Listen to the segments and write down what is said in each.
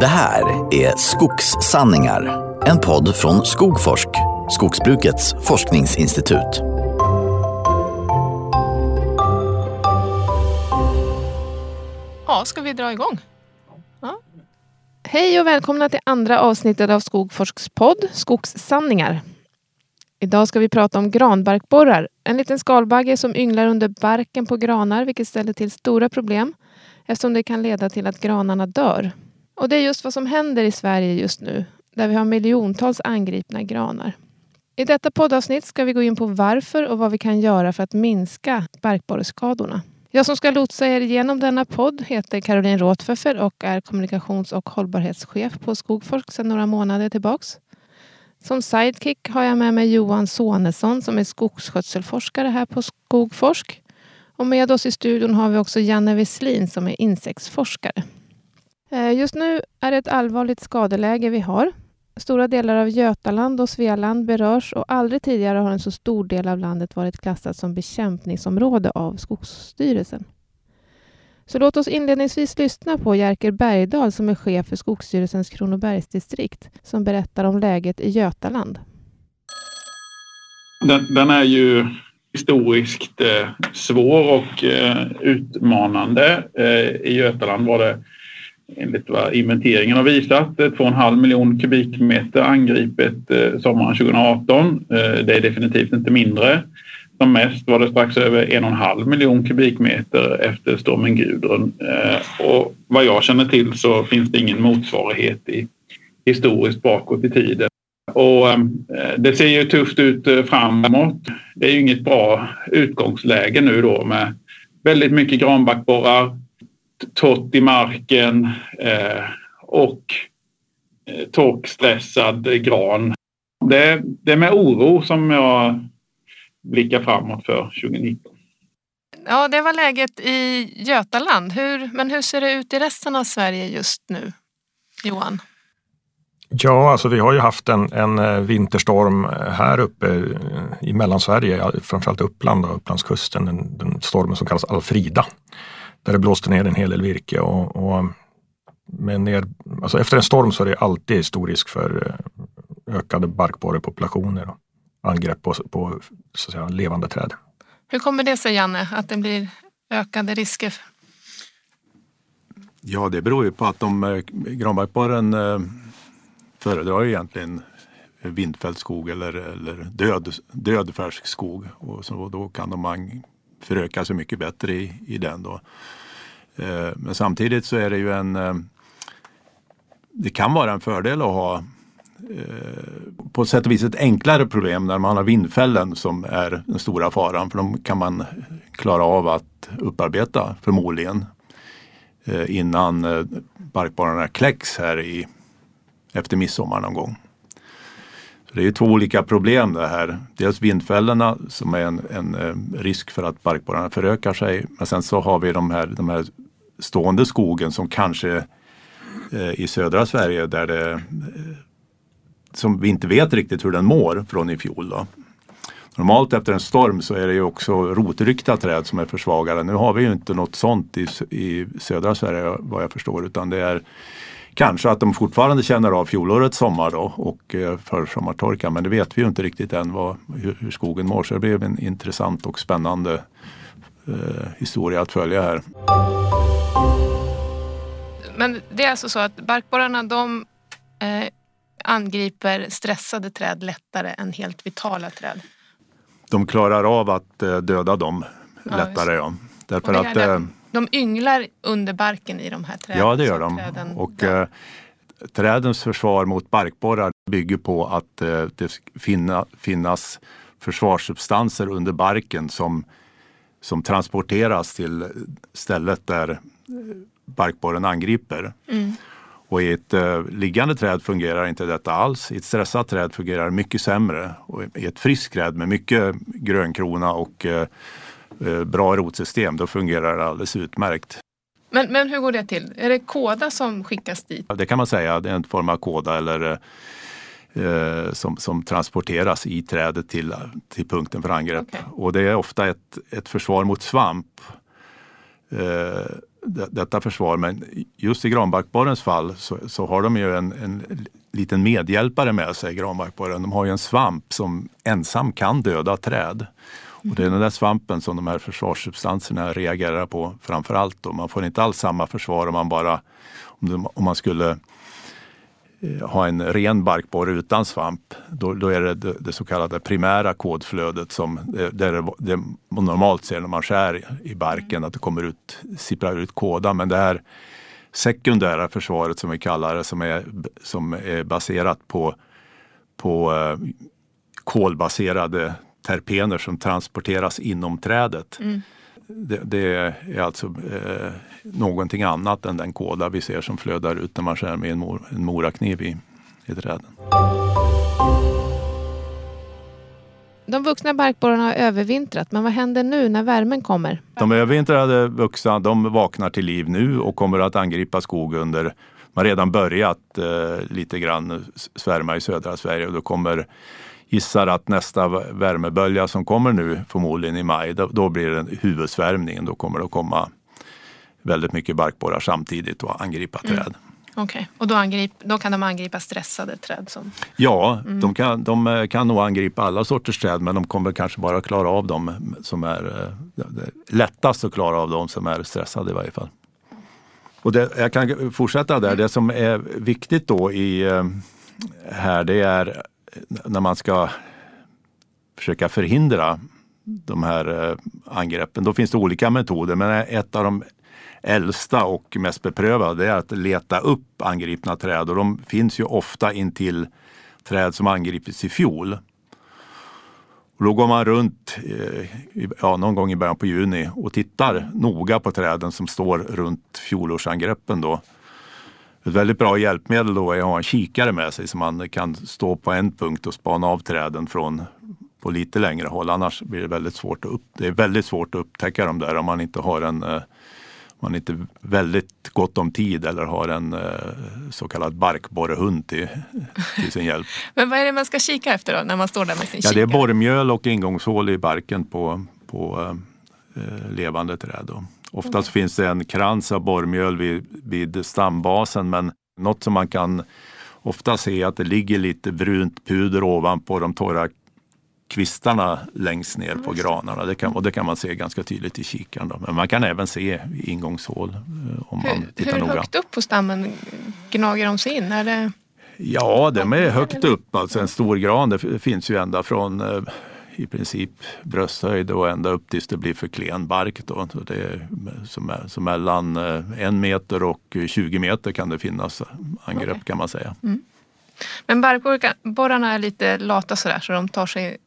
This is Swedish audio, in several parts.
Det här är Skogssanningar, en podd från Skogforsk, skogsbrukets forskningsinstitut. Ja, ska vi dra igång? Ja. Hej och välkomna till andra avsnittet av Skogforsks podd Skogssanningar. Idag ska vi prata om granbarkborrar. En liten skalbagge som ynglar under barken på granar vilket ställer till stora problem eftersom det kan leda till att granarna dör. Och det är just vad som händer i Sverige just nu där vi har miljontals angripna granar. I detta poddavsnitt ska vi gå in på varför och vad vi kan göra för att minska barkborreskadorna. Jag som ska lotsa er igenom denna podd heter Caroline Råtföffer och är kommunikations och hållbarhetschef på Skogforsk sedan några månader tillbaks. Som sidekick har jag med mig Johan Sonesson som är skogsskötselforskare här på Skogforsk. Och med oss i studion har vi också Janne Wesslin som är insektsforskare. Eh, just nu är det ett allvarligt skadeläge vi har. Stora delar av Götaland och Svealand berörs och aldrig tidigare har en så stor del av landet varit klassat som bekämpningsområde av Skogsstyrelsen. Så låt oss inledningsvis lyssna på Jerker Bergdahl som är chef för Skogsstyrelsens Kronobergsdistrikt som berättar om läget i Götaland. Den, den är ju historiskt eh, svår och eh, utmanande. Eh, I Götaland var det enligt vad inventeringen har visat eh, 2,5 miljoner kubikmeter angripet eh, sommaren 2018. Eh, det är definitivt inte mindre. Som mest var det strax över 1,5 miljon kubikmeter efter stormen Gudrun. Och vad jag känner till så finns det ingen motsvarighet i historiskt bakåt i tiden. Och det ser ju tufft ut framåt. Det är ju inget bra utgångsläge nu då med väldigt mycket granbarkborrar, torrt i marken och torkstressad gran. Det, det är med oro som jag blickar framåt för 2019. Ja, det var läget i Götaland. Hur, men hur ser det ut i resten av Sverige just nu, Johan? Ja, alltså vi har ju haft en, en eh, vinterstorm här uppe i Mellansverige, framförallt Uppland och Upplandskusten, den, den stormen som kallas Alfrida. Där det blåste ner en hel del virke och, och med ner, alltså efter en storm så är det alltid stor risk för eh, ökade barkborrepopulationer och angrepp på, på så att säga, levande träd. Hur kommer det sig Janne, att det blir ökade risker? Ja, det beror ju på att de, eh, granbarkborren eh, föredrar ju egentligen vindfälld skog eller, eller död, död färsk skog. Och så då kan de föröka sig mycket bättre i, i den. Då. Eh, men samtidigt så är det ju en... Eh, det kan vara en fördel att ha eh, på sätt och vis ett enklare problem när man har vindfällen som är den stora faran. För de kan man klara av att upparbeta förmodligen innan barkborrarna kläcks här i efter midsommar någon gång. Det är två olika problem det här. Dels vindfällorna som är en, en eh, risk för att barkborrarna förökar sig. Men sen så har vi de här, de här stående skogen som kanske eh, i södra Sverige där det eh, som vi inte vet riktigt hur den mår från i fjol. Då. Normalt efter en storm så är det ju också rotryckta träd som är försvagade. Nu har vi ju inte något sånt i, i södra Sverige vad jag förstår utan det är Kanske att de fortfarande känner av fjolårets sommar då och eh, försommartorka men det vet vi ju inte riktigt än vad, hur, skogen mår. Så det blir en intressant och spännande eh, historia att följa här. Men det är alltså så att barkborrarna de eh, angriper stressade träd lättare än helt vitala träd? De klarar av att eh, döda dem lättare ja. Därför att, eh, de ynglar under barken i de här träden? Ja, det gör de. Och, eh, trädens försvar mot barkborrar bygger på att eh, det finna, finnas försvarssubstanser under barken som, som transporteras till stället där eh, barkborren angriper. Mm. Och i ett eh, liggande träd fungerar inte detta alls. I ett stressat träd fungerar det mycket sämre. Och I ett friskt träd med mycket grönkrona och Eh, bra rotsystem, då fungerar det alldeles utmärkt. Men, men hur går det till? Är det kåda som skickas dit? Det kan man säga, det är en form av kåda eller eh, som, som transporteras i trädet till, till punkten för angrepp. Okay. Och det är ofta ett, ett försvar mot svamp. Eh, detta försvar. Men just i granbarkborrens fall så, så har de ju en, en, liten medhjälpare med sig, granbarkborren. De har ju en svamp som ensam kan döda träd. Och det är den där svampen som de här försvarssubstanserna reagerar på framför allt. Man får inte alls samma försvar om man bara om man skulle eh, ha en ren barkborre utan svamp, då, då är det, det, det så kallade primära kodflödet som eh, det, det, det man normalt ser när man skär i barken, att det kommer ut, sipprar ut kåda. Men det här sekundära försvaret som vi kallar det, som är, som är baserat på, på eh, kolbaserade terpener som transporteras inom trädet. Mm. Det, det, är alltså eh, någonting annat än den kåda vi ser som flödar ut när man skär med en, mor, en morakniv i, i träden. De vuxna barkborrarna har övervintrat, men vad händer nu när värmen kommer? De övervintrade vuxna de vaknar till liv nu och kommer att angripa skog under man har redan börjat eh, lite grann svärma i södra Sverige och då kommer gissar att nästa värmebölja som kommer nu förmodligen i maj, då, då blir det huvudsvärmningen. Då kommer det att komma väldigt mycket barkborrar samtidigt och angripa mm. träd. Okej, okay. och då, angrip, då, kan de angripa stressade träd? Som... Ja, mm. de, kan, de kan nog angripa alla sorters träd men de kommer kanske bara klara av dem som är eh, lättast att klara av dem som är stressade i varje fall. Och det, jag kan fortsätta där. Det som är viktigt då i eh, här det är Eh, när man ska försöka förhindra de här eh, angreppen. Då finns det olika metoder men ett av de äldsta och mest beprövade är att leta upp angripna träd och de finns ju ofta intill träd som angripits i fjol. Och då går man runt eh, ja, någon gång i början på juni och tittar noga på träden som står runt fjolårsangreppen. Då. Ett väldigt bra hjälpmedel då är att ha en kikare med sig så man kan stå på en punkt och spana av träden från på lite längre håll. Annars blir det väldigt svårt att, upp, det är väldigt svårt att upptäcka dem där om man inte har en eh, man inte väldigt gott om tid eller har en eh, så kallad barkborrehund till, till sin hjälp. Men vad är det man ska kika efter då när man står där med sin ja, kikare? Det är borrmjöl och ingångshål i barken på, på eh, levande träd. Då. Oftast mm. finns det en krans av borrmjöl vid, vid stambasen men något som man kan ofta se är att det ligger lite brunt puder ovanpå de torra kvistarna längst ner på granarna. Det kan, och det kan man se ganska tydligt i kikaren. Då. Men man kan även se ingångshål eh, om hur, man tittar hur noga. Hur högt upp på stammen gnager de sig in? Är det... Ja, de är högt upp. Alltså en stor gran det finns ju ända från eh, i princip brösthöjd och ända upp tills det blir för klen bark. Då. Så det är, så, så mellan eh, en meter och 20 meter kan det finnas angrepp okay. kan man säga. Mm. Men barkborrarna är lite lata sådär så de tar sig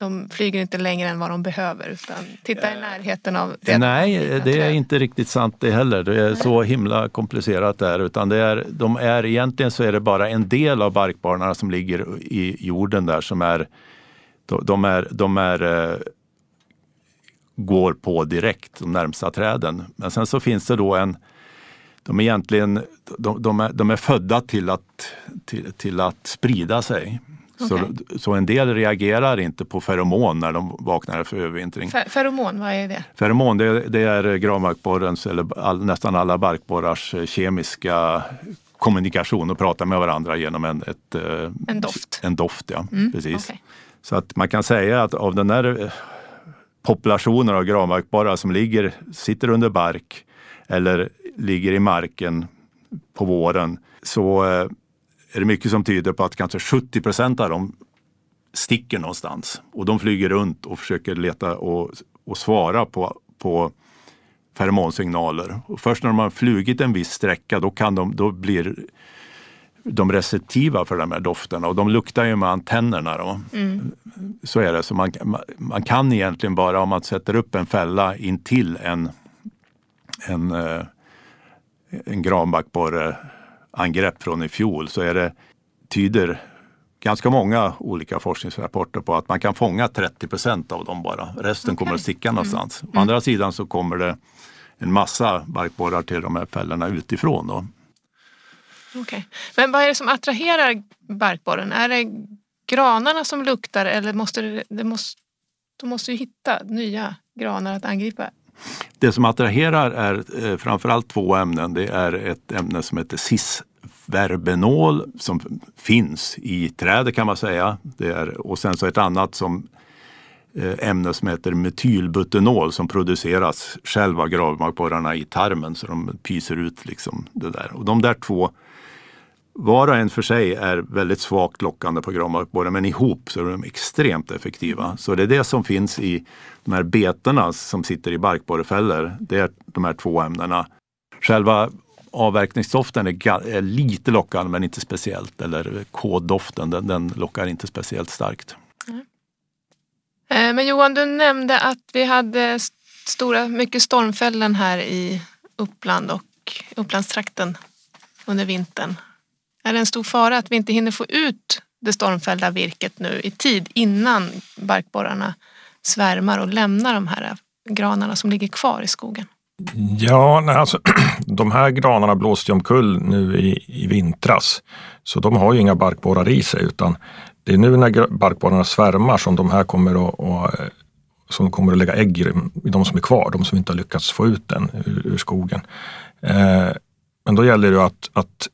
de flyger inte längre än vad de behöver utan tittar i närheten av Nej, det är inte riktigt sant det heller. Det är så himla komplicerat där. Utan det är, de är, egentligen så är det bara en del av barkborrarna som ligger i jorden där som är de är, de är, eh, går på direkt, de närmsta träden. Men sen så finns det då en, de är egentligen de, de, är, de är födda till att, till, till att sprida sig. Okay. Så, så en del reagerar inte på feromon när de vaknar för övervintring. Feromon, vad är det? Feromon det, det är granbarkborrens, eller all, nästan alla barkborrars kemiska kommunikation och prata med varandra genom en, ett, eh, en doft. En doft ja, mm, precis. Okay. Så att man kan säga att av den här eh, populationen av granbarkborrar som ligger, sitter under bark eller ligger i marken på våren så eh, är det mycket som tyder på att kanske 70 procent av dem sticker någonstans och de flyger runt och försöker leta och, och svara på, på feromonsignaler. Och först när de har flugit en viss sträcka då, kan de, då blir de receptiva för de här dofterna och de luktar ju med antennerna. Då. Mm. Så är det. Så man, man kan egentligen bara om man sätter upp en fälla intill en, en, eh, en granbarkborreangrepp från i fjol så är det, tyder ganska många olika forskningsrapporter på att man kan fånga 30 procent av dem bara. Resten okay. kommer att sticka någonstans. Mm. Å andra sidan så kommer det en massa barkborrar till de här fällorna utifrån. Då. Okay. Men vad är det som attraherar barkborren? Är det granarna som luktar eller måste det, det måste, de måste ju hitta nya granar att angripa? Det som attraherar är eh, framförallt två ämnen. Det är ett ämne som heter cis-verbenol som finns i trädet kan man säga. Det är, och sen så ett annat som Eh, ämne som heter metylbutenol som produceras själv av gravmarkborrarna i tarmen så de pyser ut liksom det där. Och de där två var och en för sig är väldigt svagt lockande på granbarkborren men ihop så är de extremt effektiva. Så det är det som finns i de här betorna som sitter i barkborrefällor. Det är de här två ämnena. Själva avverkningsdoften är, är lite lockande men inte speciellt. Eller koddoften, den, den lockar inte speciellt starkt. Eh, men Johan, du nämnde att vi hade stora, mycket stormfällen här i Uppland och Upplandstrakten under vintern. Är det en stor fara att vi inte hinner få ut det stormfällda virket nu i tid innan barkborrarna svärmar och lämnar de här granarna som ligger kvar i skogen? Ja, nej, alltså, de här granarna blåste omkull nu i, i vintras. Så de har ju inga barkborrar i sig utan det är nu när barkborrarna svärmar som de här kommer att, och, eh, som kommer att lägga ägg i de som är kvar, de som inte har lyckats få ut den ur, ur skogen. Eh, men då gäller det att, att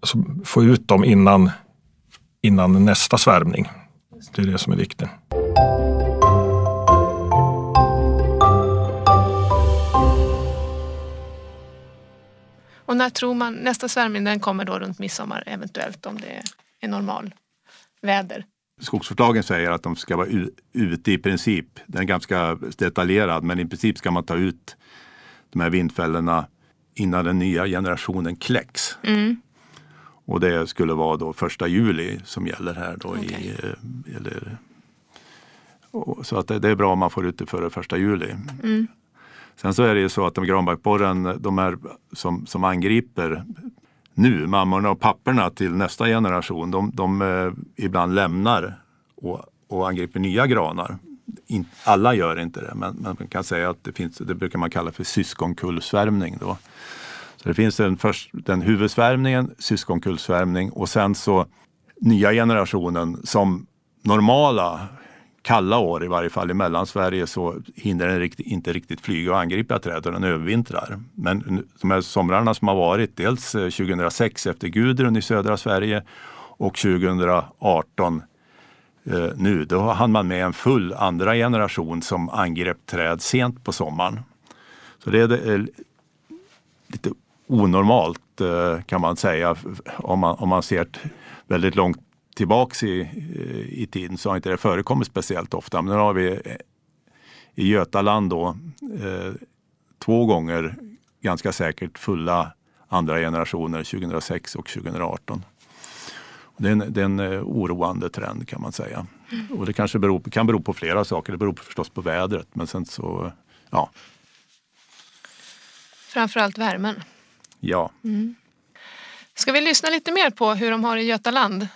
alltså, få ut dem innan, innan nästa svärmning. Det är det som är viktigt. Och när tror man nästa svärmning den kommer då runt midsommar eventuellt om det är normal väder? Skogsvårdslagen säger att de ska vara ute i princip. Den är ganska detaljerad men i princip ska man ta ut de här vindfällorna innan den nya generationen kläcks. Mm. Och det skulle vara då första juli som gäller här. Då okay. i, eh, eller, så att det, det, är bra om man får ut det före första juli. Mm. Sen så är det ju så att de granbarkborren, de är som, som angriper nu, mammorna och papporna till nästa generation, de, de eh, ibland lämnar och, och angriper nya granar. In, alla gör inte det, men, men, man kan säga att det finns, det brukar man kalla för syskonkullsvärmning. Då. Så det finns den, först, den huvudsvärmningen, syskonkullsvärmning och sen så nya generationen som normala kalla år i varje fall i Mellansverige så hinner den rikt, inte riktigt flyga och angripa träd och den övervintrar. Men de här somrarna som har varit, dels eh, 2006 efter Gudrun i södra Sverige och 2018 eh, nu, då hann man med en full andra generation som angrep träd sent på sommaren. Så det är eh, lite onormalt eh, kan man säga om man, om man ser väldigt långt tillbaks i, i tiden så har inte det förekommit speciellt ofta. Men nu har vi eh, i Götaland då eh, två gånger ganska säkert fulla andra generationer 2006 och 2018. Det är, en, det är en oroande trend kan man säga. Mm. Och det kanske beror, kan bero på flera saker. Det beror förstås på vädret men sen så, ja. Framförallt värmen. Ja. Mm. Ska vi lyssna lite mer på hur de har i Götaland?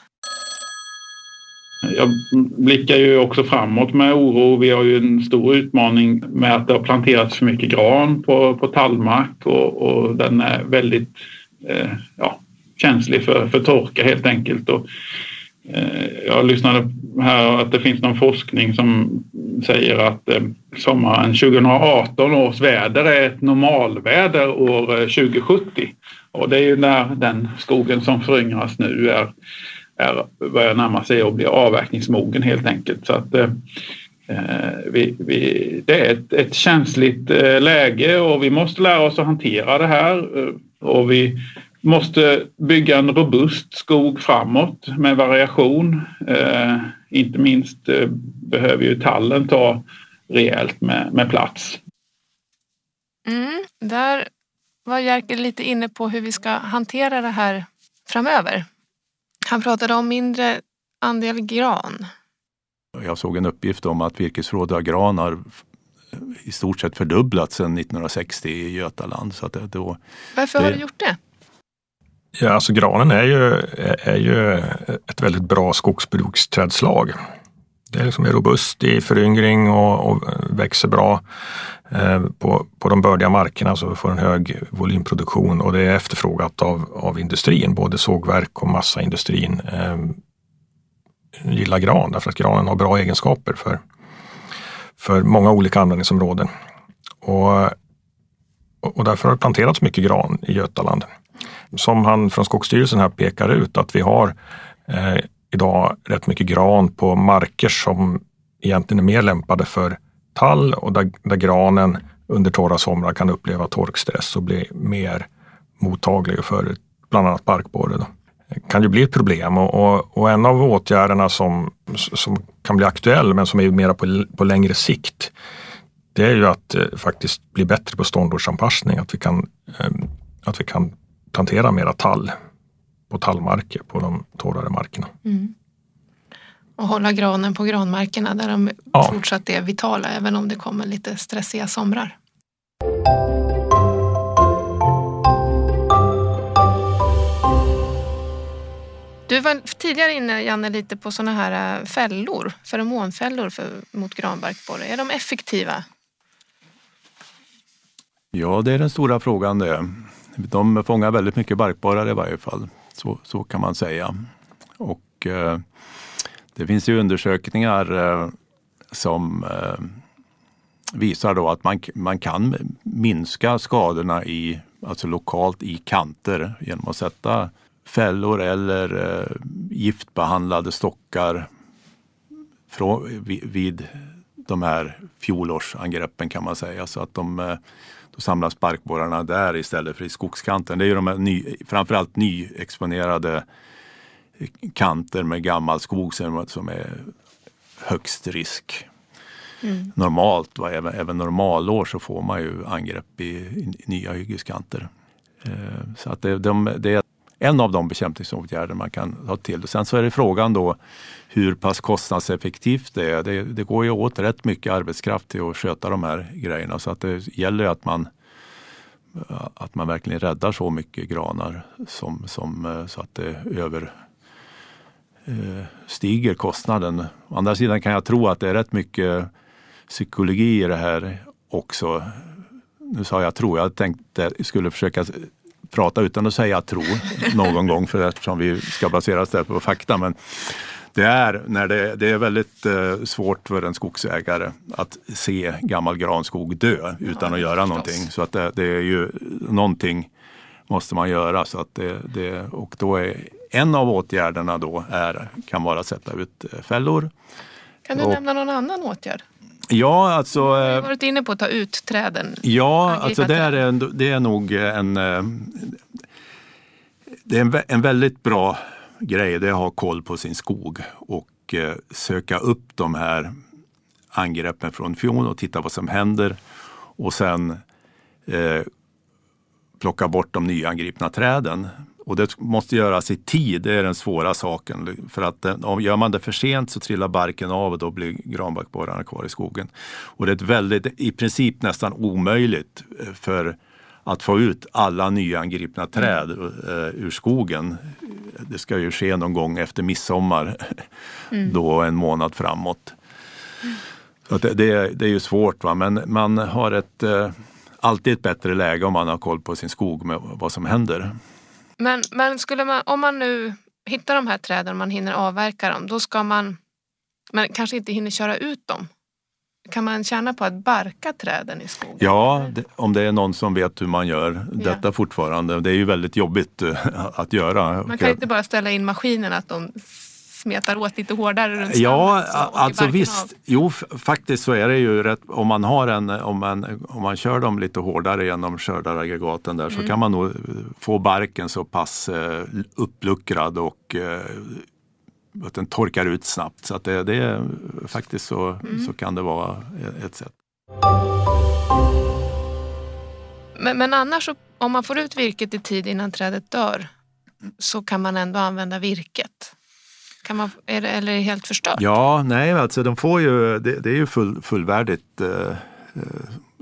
Jag blickar ju också framåt med oro. Vi har ju en stor utmaning med att det har planterats för mycket gran på, på tallmark och, och den är väldigt eh, ja, känslig för, för torka helt enkelt. Och, eh, jag lyssnade här att det finns någon forskning som säger att eh, sommaren 2018 års väder är ett normalväder år eh, 2070. Och det är ju när den skogen som föryngras nu är, är, börjar närma sig och bli avverkningsmogen helt enkelt. Så att, eh, eh, vi, vi, det är ett, ett känsligt eh, läge och vi måste lära oss att hantera det här. Eh, och vi måste bygga en robust skog framåt med variation. Eh, inte minst eh, behöver ju tallen ta rejält med, med plats. Mm, där var Jerker lite inne på hur vi ska hantera det här framöver. Han pratade om mindre andel gran. Jag såg en uppgift om att virkesförrådet gran har i stort sett fördubblats sedan 1960 i Götaland. Så att det, då, Varför det, har du gjort det? Ja, alltså granen är ju, är ju ett väldigt bra skogsbruksträdslag. Det är liksom robust i föryngring och, och växer bra eh, på, på de bördiga markerna så vi får en hög volymproduktion och det är efterfrågat av, av industrin, både sågverk och massaindustrin eh, gillar gran därför att granen har bra egenskaper för, för många olika användningsområden. Och, och därför har det planterats mycket gran i Götaland. Som han från Skogsstyrelsen här pekar ut att vi har eh, idag rätt mycket gran på marker som egentligen är mer lämpade för tall och där, där granen under torra somrar kan uppleva torkstress och bli mer mottaglig för bland annat barkborre. Då. Det kan ju bli ett problem och, och, och, en av åtgärderna som, som kan bli aktuell men som är mer på, på längre sikt det är ju att eh, faktiskt bli bättre på ståndortsanpassning. Att vi kan, eh, att vi kan plantera mera tall på tallmarker på de torrare markerna. Mm. Och hålla granen på granmarkerna där de ja. fortsatt är vitala även om det kommer lite stressiga somrar. Du var tidigare inne, Janne, lite på sådana här äh, fällor, feromonfällor för, mot granbarkborre. Är de effektiva? Ja, det är den stora frågan det. De fångar väldigt mycket barkborrar i varje fall, så, så kan man säga. Och eh, det finns ju undersökningar eh, som eh, visar då att man, man kan minska skadorna i, alltså lokalt i kanter genom att sätta fällor eller eh, giftbehandlade stockar från, vid, vid de här fjolårsangreppen kan man säga. Så att de, eh, då samlas barkborrarna där istället för i skogskanten. Det är ju de här ny, framförallt nyexponerade kanter med gammal skog som är högst risk. Mm. Normalt, va, även, även normalår så får man ju angrepp i, i nya hyggeskanter. Eh, så att det, de, det är en av de bekämpningsåtgärder man kan ta till. Sen så är det frågan då hur pass kostnadseffektivt det är. Det, det går ju åt rätt mycket arbetskraft till att sköta de här grejerna så att det gäller att man att man verkligen räddar så mycket granar som, som, så att det över, eh, stiger kostnaden. Å andra sidan kan jag tro att det är rätt mycket psykologi i det här också. Nu sa jag tro, jag tänkte skulle försöka prata utan att säga tro någon gång för eftersom vi ska basera oss på fakta. Men det är, när det, det är väldigt eh, svårt för en skogsägare att se gammal granskog dö utan att göra någonting. Så att det, det, är ju någonting måste man göra. Så att det, det, och då är en av åtgärderna då är, kan vara att sätta ut eh, fällor. Kan du och, nämna någon annan åtgärd? Ja, alltså... Du har eh, varit inne på att ta ut träden. Ja, alltså det är, en, det är nog en... Eh, det är en, en väldigt bra grej, det är att ha koll på sin skog och eh, söka upp de här angreppen från fjol och titta vad som händer. Och sen eh, plocka bort de nyangripna träden. Och det måste göras i tid, det är den svåra saken. För att om gör man det för sent så trillar barken av och då blir granbarkborrarna kvar i skogen. Och det är ett väldigt, i princip nästan omöjligt eh, för att få ut alla nyangripna träd mm. ur skogen. Det ska ju ske någon gång efter midsommar, mm. då en månad framåt. Så det, det, det, är ju svårt, va? men man har ett, eh, alltid ett bättre läge om man har koll på sin skog med vad som händer. Men, men skulle man, om man nu hittar de här träden och man hinner avverka dem, då ska man, men kanske inte hinner köra ut dem. Kan man tjäna på att barka träden i skogen? Ja, det, om det är någon som vet hur man gör detta ja. fortfarande. Det är ju väldigt jobbigt uh, att göra. Man kan inte bara ställa in maskinen att de smetar åt lite hårdare runt Ja, alltså visst. Av. Jo, faktiskt så är det ju rätt. Om man, har en, om man, om man kör dem lite hårdare genom skördaraggregaten där mm. så kan man nog få barken så pass uh, uppluckrad och uh, att den torkar ut snabbt. Så att det, det faktiskt så, mm. så kan det vara ett sätt. Men, men annars om man får ut virket i tid innan trädet dör så kan man ändå använda virket? Kan man, är det, eller är det helt förstört? Ja, nej, alltså de får ju, det, det är ju full, fullvärdigt eh, eh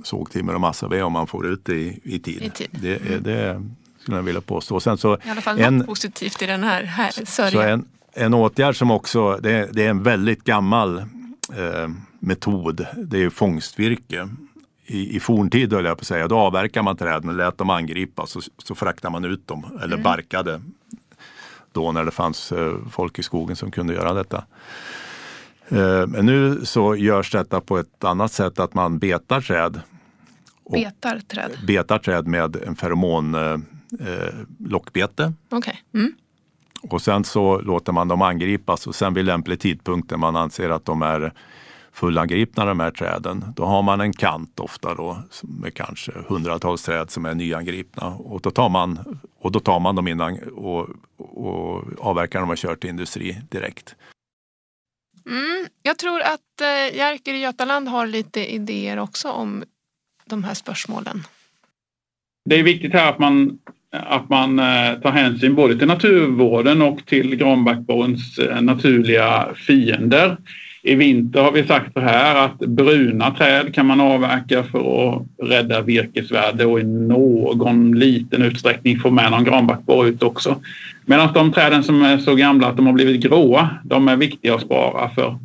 sågtimmer och massaved om man får ut det i, i tid. I tid. Det, mm. det skulle jag vilja påstå. Sen så I alla fall en, något positivt i den här, här sörjan en åtgärd som också, det är, det är en väldigt gammal eh, metod, det är fångstvirke. I, I forntid höll jag på att säga, då avverkar man träden och lät dem angripa så, så fraktar man ut dem eller mm. barkade. Då när det fanns eh, folk i skogen som kunde göra detta. Eh, men nu så görs detta på ett annat sätt, att man betar träd Betar träd? Betar träd med en feromon eh, lockbete. Okay. Mm. Och sen så låter man dem angripas och sen vid lämplig tidpunkt när man anser att de är fullangripna de här träden, då har man en kant ofta då med kanske hundratals träd som är nyangripna och då tar man, och då tar man dem innan och, och avverkar dem och kör till industri direkt. Mm, jag tror att eh, Jerker i Götaland har lite idéer också om de här spörsmålen. Det är viktigt här att man, att man eh, tar hänsyn både till naturvården och till granbarkborrens eh, naturliga fiender. I vinter har vi sagt så här att bruna träd kan man avverka för att rädda virkesvärde och i någon liten utsträckning få med någon granbarkborre ut också. Medan de träden som är så gamla att de har blivit gråa, de är viktiga att spara för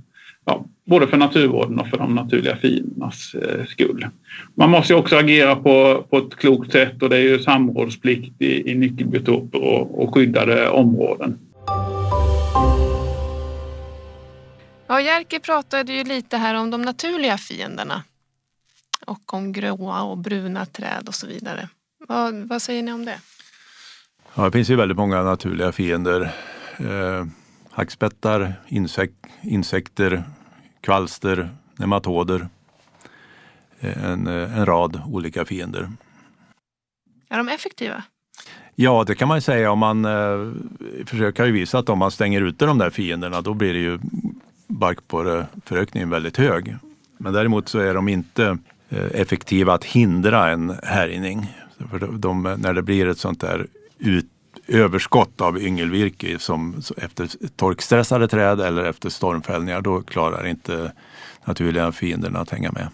ja, både för naturvården och för de naturliga fiendernas eh, skull. Man måste också agera på, på ett klokt sätt och det är ju samrådsplikt i, i nyckelbiotoper och, och skyddade områden. Ja, Jerker pratade ju lite här om de naturliga fienderna och om gråa och bruna träd och så vidare. Vad, vad säger ni om det? Ja, det finns ju väldigt många naturliga fiender. Eh, hackspettar, insek insekter, kvalster, nematoder. Eh, en, eh, en rad olika fiender. Är de effektiva? Ja, det kan man säga. Om man eh, försöker ju visa att om man stänger ute de där fienderna då blir det ju barkborreförökningen väldigt hög. Men däremot så är de inte eh, effektiva att hindra en härjning. För de, de, när det blir ett sånt där ut, överskott av yngelvirke som efter torkstressade träd eller efter stormfällningar, då klarar inte naturliga fienderna att hänga med.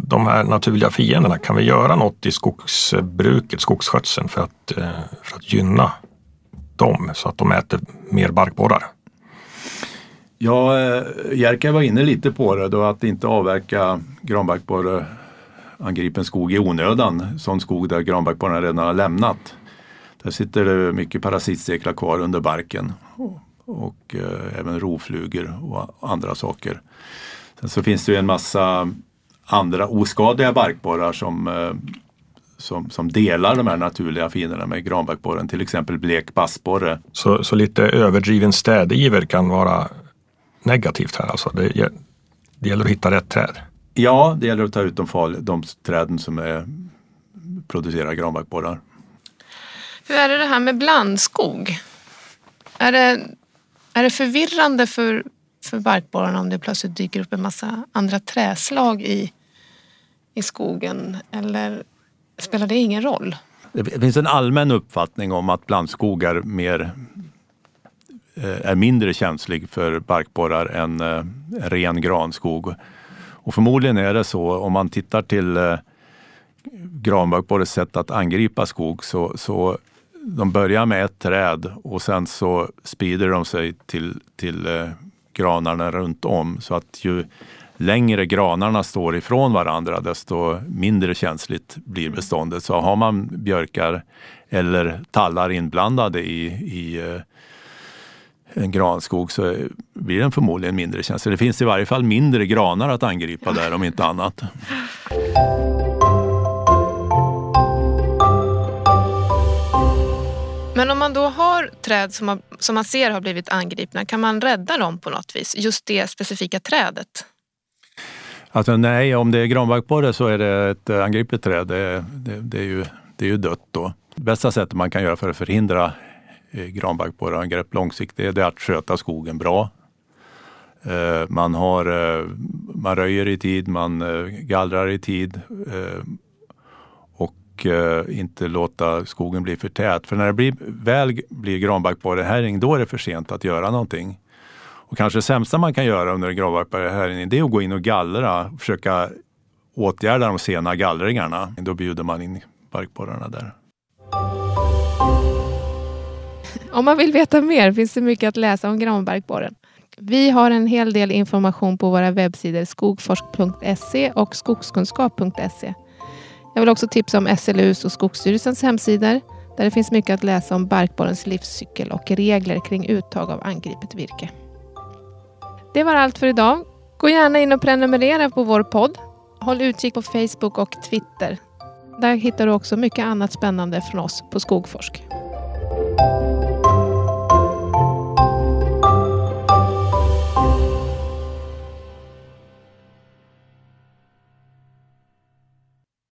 De här naturliga fienderna, kan vi göra något i skogsbruket, skogsskötseln för att, eh, för att gynna dem så att de äter mer barkborrar? Ja, eh, Jerka var inne lite på det då att inte avverka granbarkborre angripen skog i onödan. Sån skog där granbarkborren redan har lämnat. Där sitter det mycket parasitsteklar kvar under barken och, och eh, även rovflugor och andra saker. Sen så finns det ju en massa andra oskadliga barkborrar som, eh, som, som delar de här naturliga fienderna med granbarkborren, till exempel blek bassborre. Så, så lite överdriven städiver kan vara negativt här alltså? Det, det gäller att hitta rätt träd? Ja, det gäller att ta ut de, farliga, de träden som är, producerar granbarkborrar. Hur är det det här med blandskog? Är det, är det förvirrande för, för barkborrarna om det plötsligt dyker upp en massa andra träslag i, i skogen? Eller spelar det ingen roll? Det finns en allmän uppfattning om att blandskogar mer Eh, Eh, är mindre känslig för barkborrar än eh, ren granskog. Och förmodligen är det så om man tittar till eh, granbarkborrens sätt att angripa skog så, så de börjar med ett träd och sen så sprider de sig till, till granarna runt om så att ju längre granarna står ifrån varandra desto mindre känsligt blir beståndet. Så har man björkar eller tallar inblandade i, i eh, en granskog så blir den förmodligen mindre känslig. Det finns i varje fall mindre granar att angripa där om inte annat. Men om man då har träd som, har, som man ser har blivit angripna, kan man rädda dem på något vis? Just det specifika trädet? Alltså nej, om det är granbarkborre så är det ett angripet träd. Det, det, det, är ju, det är ju dött då. Bästa sättet man kan göra för att förhindra Eh, granbarkborreangrepp långsiktigt det är att sköta skogen bra. Eh, man, har, eh, man röjer i tid, man gallrar i tid och inte låta skogen bli för tät. För när det blir, väl blir granbarkborrehärjning då är det för sent att göra någonting. Och kanske det sämsta man kan göra under en granbarkborrehärjning det är att gå in och gallra och försöka åtgärda de sena gallringarna. Då bjuder man in barkborrarna där. Om man vill veta mer finns det mycket att läsa om granbarkborren. Vi har en hel del information på våra webbsidor skogforsk.se och skogskunskap.se. Jag vill också tipsa om SLUs och Skogsstyrelsens hemsidor där det finns mycket att läsa om barkborrens livscykel och regler kring uttag av angripet virke. Det var allt för idag. Gå gärna in och prenumerera på vår podd Håll utkik på Facebook och Twitter. Där hittar du också mycket annat spännande från oss på Skogforsk.